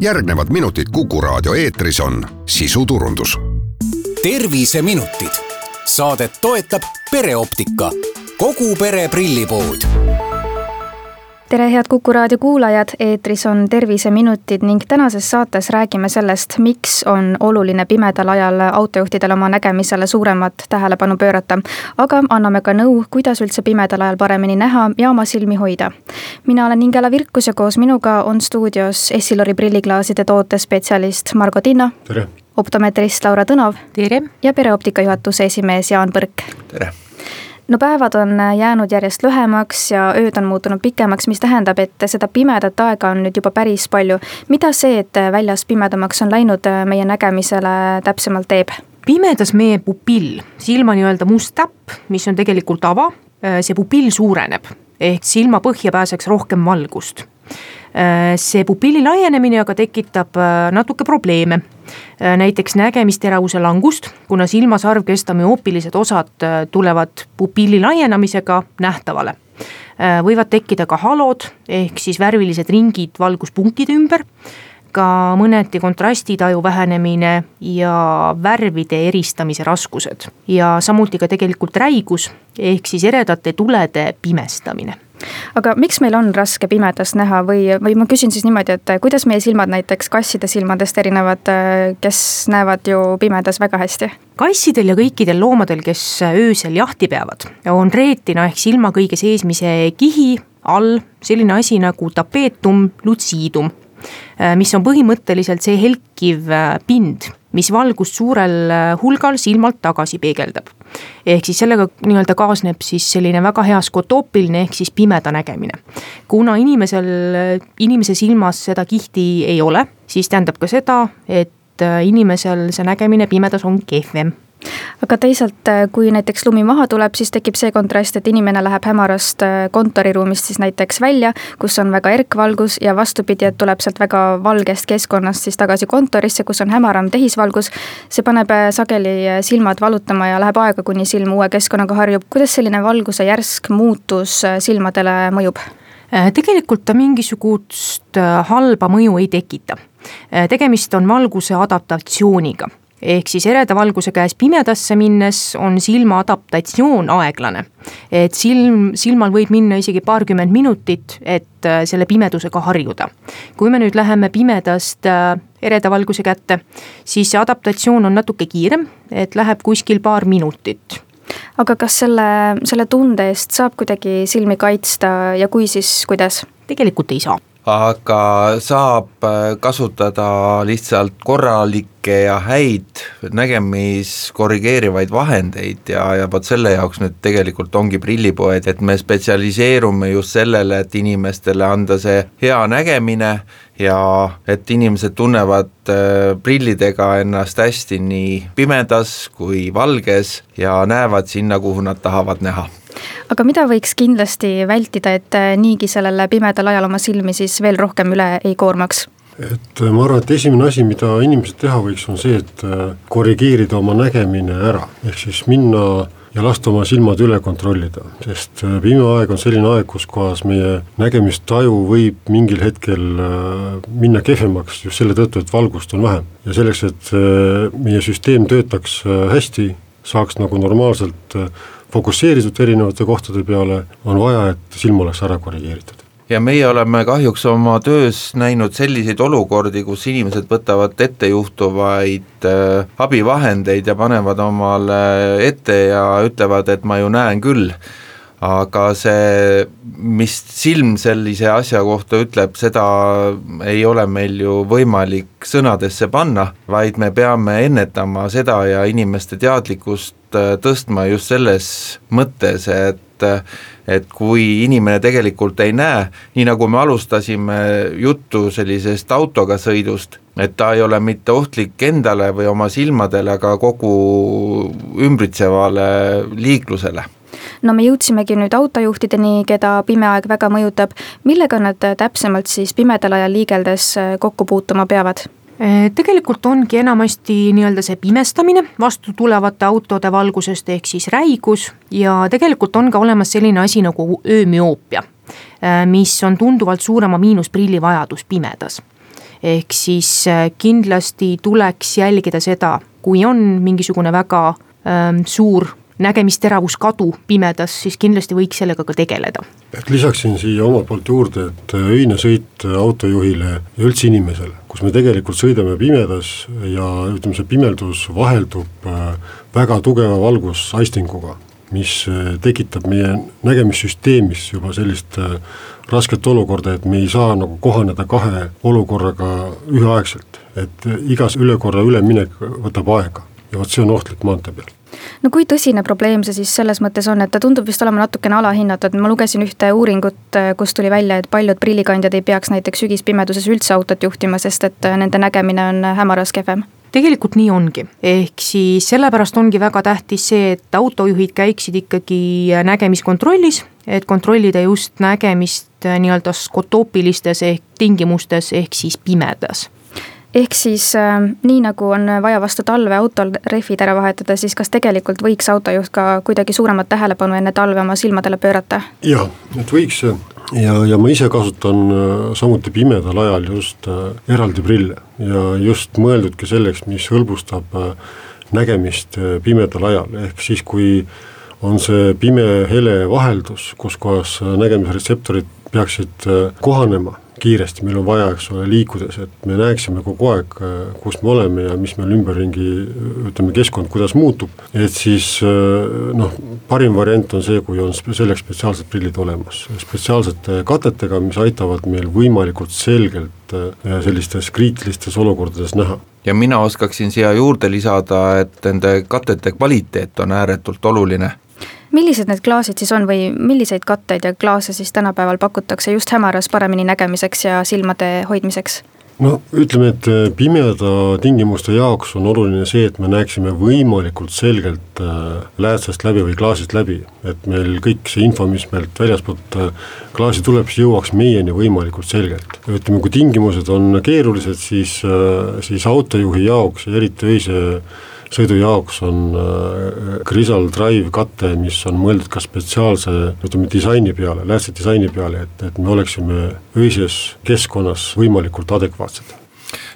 järgnevad minutid Kuku raadio eetris on sisuturundus. terviseminutid, saadet toetab pereoptika, kogu pere prillipood tere, head Kuku raadio kuulajad, eetris on Terviseminutid ning tänases saates räägime sellest, miks on oluline pimedal ajal autojuhtidel oma nägemisele suuremat tähelepanu pöörata. aga anname ka nõu, kuidas üldse pimedal ajal paremini näha ja oma silmi hoida. mina olen Ingela Virkus ja koos minuga on stuudios Essilori prilliklaaside tootespetsialist Margo Tinno. tere! optometrist Laura Tõnov. tere! ja pereoptika juhatuse esimees Jaan Põrk. tere! No päevad on jäänud järjest lühemaks ja ööd on muutunud pikemaks, mis tähendab, et seda pimedat aega on nüüd juba päris palju. mida see, et väljas pimedamaks on läinud, meie nägemisele täpsemalt teeb? pimedas meie pupill, silma nii-öelda must täpp, mis on tegelikult ava, see pupill suureneb ehk silma põhja pääseks rohkem valgust Äh, see pupilli laienemine aga tekitab äh, natuke probleeme. Äh, näiteks nägemisteravuse langust, kuna silmasarvkesta müoopilised osad tulevad pupilli laienemisega nähtavale. võivad tekkida ka halod ehk siis värvilised ringid valguspunktide ümber ka mõneti kontrastitaju vähenemine ja värvide eristamise raskused ja samuti ka tegelikult räigus ehk siis eredate tulede pimestamine aga miks meil on raske pimedas näha või, või ma küsin siis niimoodi, et kuidas meie silmad näiteks kasside silmadest erinevad, kes näevad ju pimedas väga hästi? kassidel ja kõikidel loomadel, kes öösel jahti peavad, on reetina ehk silma kõige seesmise kihi all selline asi nagu tapeetum lucidum, mis on põhimõtteliselt see helkiv pind mis valgust suurel äh, hulgal silmalt tagasi peegeldab. ehk siis sellega nii-öelda kaasneb siis selline väga hea skotoopiline ehk siis pimeda nägemine. kuna inimesel, inimese silmas seda kihti ei ole, siis tähendab ka seda, et äh, inimesel see nägemine pimedas on kehvem aga teisalt, äh, kui näiteks lumi maha tuleb, siis tekib see kontrast, et inimene läheb hämarast äh, kontoriruumist siis näiteks välja, kus on väga erkvalgus ja vastupidi, et tuleb sealt väga valgest keskkonnast siis tagasi kontorisse, kus on hämaram tehisvalgus. see paneb äh, sageli silmad valutama ja läheb aega, kuni silm uue keskkonnaga harjub. kuidas selline valguse järsk muutus silmadele mõjub? tegelikult ta mingisugust halba mõju ei tekita. tegemist on valguse adaptatsiooniga ehk siis ereda valguse käes pimedasse minnes on silma adaptatsioon aeglane. et silm, silmal võib minna isegi paarkümmend minutit, et äh, selle pimedusega harjuda. kui me nüüd läheme pimedast äh, ereda valguse kätte, siis see adaptatsioon on natuke kiirem, et läheb kuskil paar minutit aga kas selle, selle tunde eest saab kuidagi silmi kaitsta ja kui, siis kuidas? tegelikult ei saa aga saab äh, kasutada lihtsalt korralikke ja häid nägemis korrigeerivaid vahendeid ja, ja vot selle jaoks nüüd tegelikult ongi prillipoed, et me spetsialiseerume just sellele, et inimestele anda see hea nägemine ja et inimesed tunnevad äh, prillidega ennast hästi nii pimedas kui valges ja näevad sinna, kuhu nad tahavad näha aga mida võiks kindlasti vältida, et äh, niigi sellele pimedal ajal oma silmi siis veel rohkem üle ei koormaks? et äh, ma arvan, et esimene asi, mida inimesed teha võiks, on see, et äh, korrigeerida oma nägemine ära, ehk siis minna ja lasta oma silmad üle kontrollida, sest pime aeg on selline aeg, kus kohas meie nägemistaju võib mingil hetkel minna kehvemaks just selle tõttu, et valgust on vähem. ja selleks, et meie süsteem töötaks hästi, saaks nagu normaalselt fokusseeritud erinevate kohtade peale, on vaja, et silm oleks ära korrigeeritud. Ja meie oleme kahjuks oma töös näinud selliseid olukordi, kus inimesed võtavad ettejuhtuvaid äh, abivahendeid ja panevad omale ette ja ütlevad, et ma ju näen küll aga see, mis silm sellise asja kohta ütleb, seda ei ole meil ju võimalik sõnadesse panna, vaid me peame ennetama seda ja inimeste teadlikkust äh, tõstma just selles mõttes, et et kui inimene tegelikult ei näe, nii nagu me alustasime juttu sellisest autoga sõidust, et ta ei ole mitte ohtlik endale või oma silmadele, aga kogu ümbritsevale liiklusele no me jõudsimegi nüüd autojuhtideni, keda pime aeg väga mõjutab. millega nad täpsemalt siis pimedal ajal liigeldes äh, kokku puutuma peavad? Äh, tegelikult ongi enamasti nii-öelda see pimestamine vastu tulevate autode valgusest ehk siis räigus ja tegelikult on ka olemas selline asi nagu öömüoopia, äh, mis on tunduvalt suurema miinusprilli vajadus pimedas ehk siis kindlasti tuleks jälgida seda, kui on mingisugune väga ähm, suur nägemisteravus-kadu pimedas, siis kindlasti võiks sellega ka tegeleda. lisaksin siia omalt poolt juurde, et öine sõit autojuhile ja üldse inimesele, kus me tegelikult sõidame pimedas ja ütleme, see pimedus vaheldub äh, väga tugeva valgusaistinguga, mis äh, tekitab meie nägemissüsteemis juba sellist äh, rasket olukorda, et me ei saa nagu kohaneda kahe olukorraga üheaegselt, et igas ülekorra üleminek võtab aega ja vot see on ohtlik maantee peal no kui tõsine probleem see siis selles mõttes on, et ta tundub vist olema natukene alahinnatud, ma lugesin ühte uuringut, kus tuli välja, et paljud prillikandjad ei peaks näiteks sügispimeduses üldse autot juhtima, sest et nende nägemine on hämaras kehvem. Tegelikult nii ongi, ehk siis sellepärast ongi väga tähtis see, et autojuhid käiksid ikkagi nägemiskontrollis, et kontrollida just nägemist nii-öelda skotoopilistes ehk tingimustes ehk siis pimedas ehk siis äh, nii, nagu on vaja vastu talve autol rehvid ära vahetada, siis kas tegelikult võiks autojuht ka kuidagi suuremat tähelepanu enne talve oma silmadele pöörata? jaa, et võiks ja, ja ma ise kasutan äh, samuti pimedal ajal just äh, eraldi prille ja just mõeldudki selleks, mis hõlbustab äh, nägemist pimedal ajal, ehk siis kui on see pime-hele vaheldus, kus kohas nägemisretseptorid peaksid äh, kohanema kiiresti, meil on vaja, eks ole, liikudes, et me näeksime kogu aeg, kus me oleme ja mis meil ümberringi ütleme, keskkond, kuidas muutub. et siis noh, parim variant on see, kui on selleks spetsiaalsed prillid olemas, spetsiaalsete katetega, mis aitavad meil võimalikult selgelt sellistes kriitilistes olukordades näha. Ja mina oskaksin siia juurde lisada, et nende katete kvaliteet on ääretult oluline millised need klaasid siis on või milliseid katteid ja klaase siis tänapäeval pakutakse just hämaras paremini nägemiseks ja silmade hoidmiseks? no ütleme, et äh, pimeda tingimuste jaoks on oluline see, et me näeksime võimalikult selgelt äh, läätsest läbi või klaasist läbi. et meil kõik see info, mis meilt väljaspoolt äh, klaasi tuleb, siis jõuaks meieni võimalikult selgelt. ütleme, kui tingimused on keerulised, siis, siis autojuhi jaoks ja eriti öise sõidu jaoks on Grisal äh, Drive kate, mis on mõeldud ka spetsiaalse ütleme disaini peale, läätse disaini peale, et, et me oleksime öises keskkonnas võimalikult adekvaatsed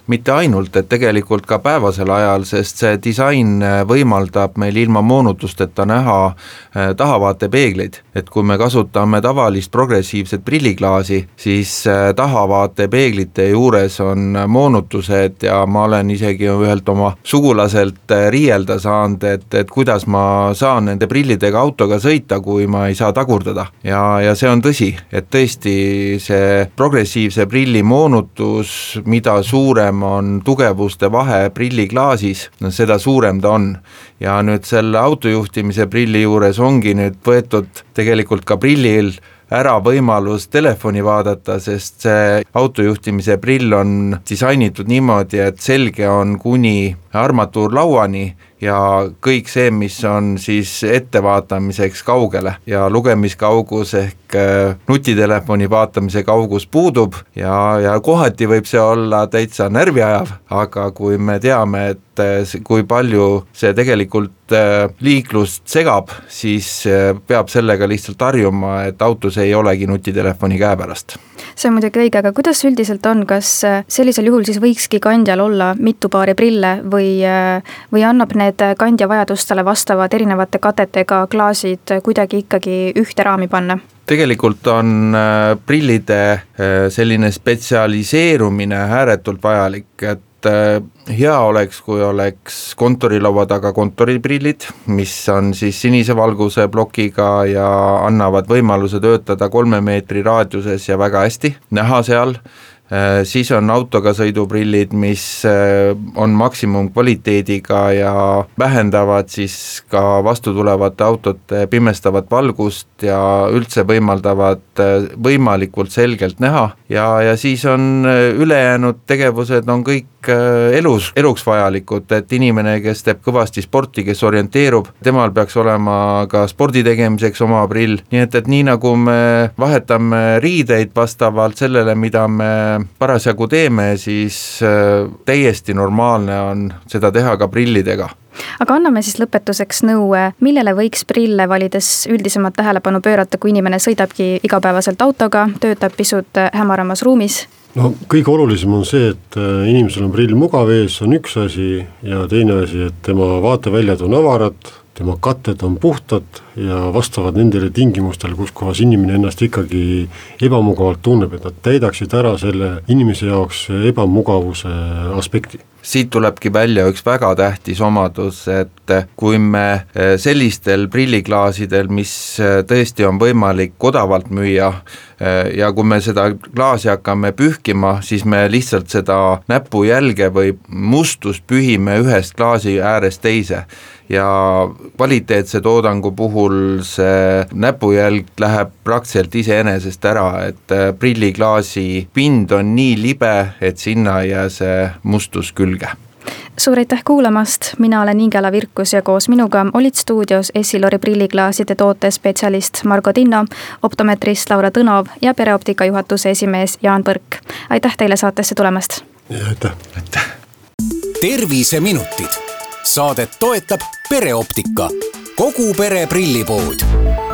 mitte ainult, et tegelikult ka päevasel ajal, sest see disain äh, võimaldab meil ilma moonutusteta näha äh, tahavaatepeegleid. et kui me kasutame tavalist progressiivset prilliklaasi, siis äh, tahavaatepeeglite juures on moonutused ja ma olen isegi ühelt oma sugulaselt riielda saanud, et, et kuidas ma saan nende prillidega autoga sõita, kui ma ei saa tagurdada. ja, ja see on tõsi, et tõesti see progressiivse prilli moonutus, mida suurem suurem on tugevuste vahe prilliklaasis, no seda suurem ta on. ja nüüd selle autojuhtimise prilli juures ongi nüüd võetud tegelikult ka prillil ära võimalus telefoni vaadata, sest see autojuhtimise prill on disainitud niimoodi, et selge on kuni armatuurlauani ja kõik see, mis on siis ettevaatamiseks kaugele ja lugemiskaugus ehk äh, nutitelefoni vaatamise kaugus puudub ja, ja kohati võib see olla täitsa närviajav, aga kui me teame, et äh, kui palju see tegelikult äh, liiklust segab, siis peab sellega lihtsalt harjuma, et autos ei olegi nutitelefoni käepärast see on muidugi õige, aga kuidas üldiselt on, kas sellisel juhul siis võikski kandjal olla mitu paari prille või, või annab need need kandja vajadustele vastavad erinevate katetega klaasid kuidagi ikkagi ühte raami panna? tegelikult on äh, prillide äh, selline spetsialiseerumine ääretult vajalik, et äh, hea oleks, kui oleks kontorilaua taga kontoriprillid, mis on siis sinise valguse plokiga ja annavad võimaluse töötada kolme meetri raadiuses ja väga hästi näha seal siis on autoga sõiduprillid, mis äh, on maksimumkvaliteediga ja vähendavad siis ka vastutulevate autode pimestavat valgust ja üldse võimaldavad äh, võimalikult selgelt näha. Ja, ja siis on ülejäänud tegevused on kõik elus, eluks vajalikud, et inimene, kes teeb kõvasti sporti, kes orienteerub, temal peaks olema ka spordi tegemiseks oma prill, nii et, et nii nagu me vahetame riideid vastavalt sellele, mida me parasjagu teeme, siis äh, täiesti normaalne on seda teha ka prillidega. Aga anname siis lõpetuseks nõu, millele võiks prille valides üldisemat tähelepanu pöörata, kui inimene sõidabki igapäevaselt autoga, töötab pisut hämaramas ruumis? No kõige olulisem on see, et äh, inimesel on prill mugav ees, on üks asi ja teine asi, et tema vaateväljad on avarad, tema katted on puhtad ja vastavad nendele tingimustele, kus kohas inimene ennast ikkagi ebamugavalt tunneb, et nad täidaksid ära selle inimese jaoks ebamugavuse aspekti. Siit tulebki välja üks väga tähtis omadus, et kui me eh, sellistel prilliklaasidel, mis eh, tõesti on võimalik odavalt müüa, eh, ja kui me seda klaasi hakkame pühkima, siis me lihtsalt seda näpujälge või mustust pühime ühest klaasi äärest teise ja kvaliteetse toodangu puhul see näpujälg läheb praktiliselt iseenesest ära, et prilliklaasi pind on nii libe, et sinna ei jää see mustus külge suur aitäh kuulamast, mina olen Ingela Virkus ja koos minuga olid stuudios Essilori prilliklaaside tootespetsialist Margo Tinno, optometrist Laura Tõnov ja pereoptika juhatuse esimees Jaan Põrk. aitäh teile saatesse tulemast! aitäh! aitäh! terviseminutid, saadet toetab pereoptika, kogu pere prillipood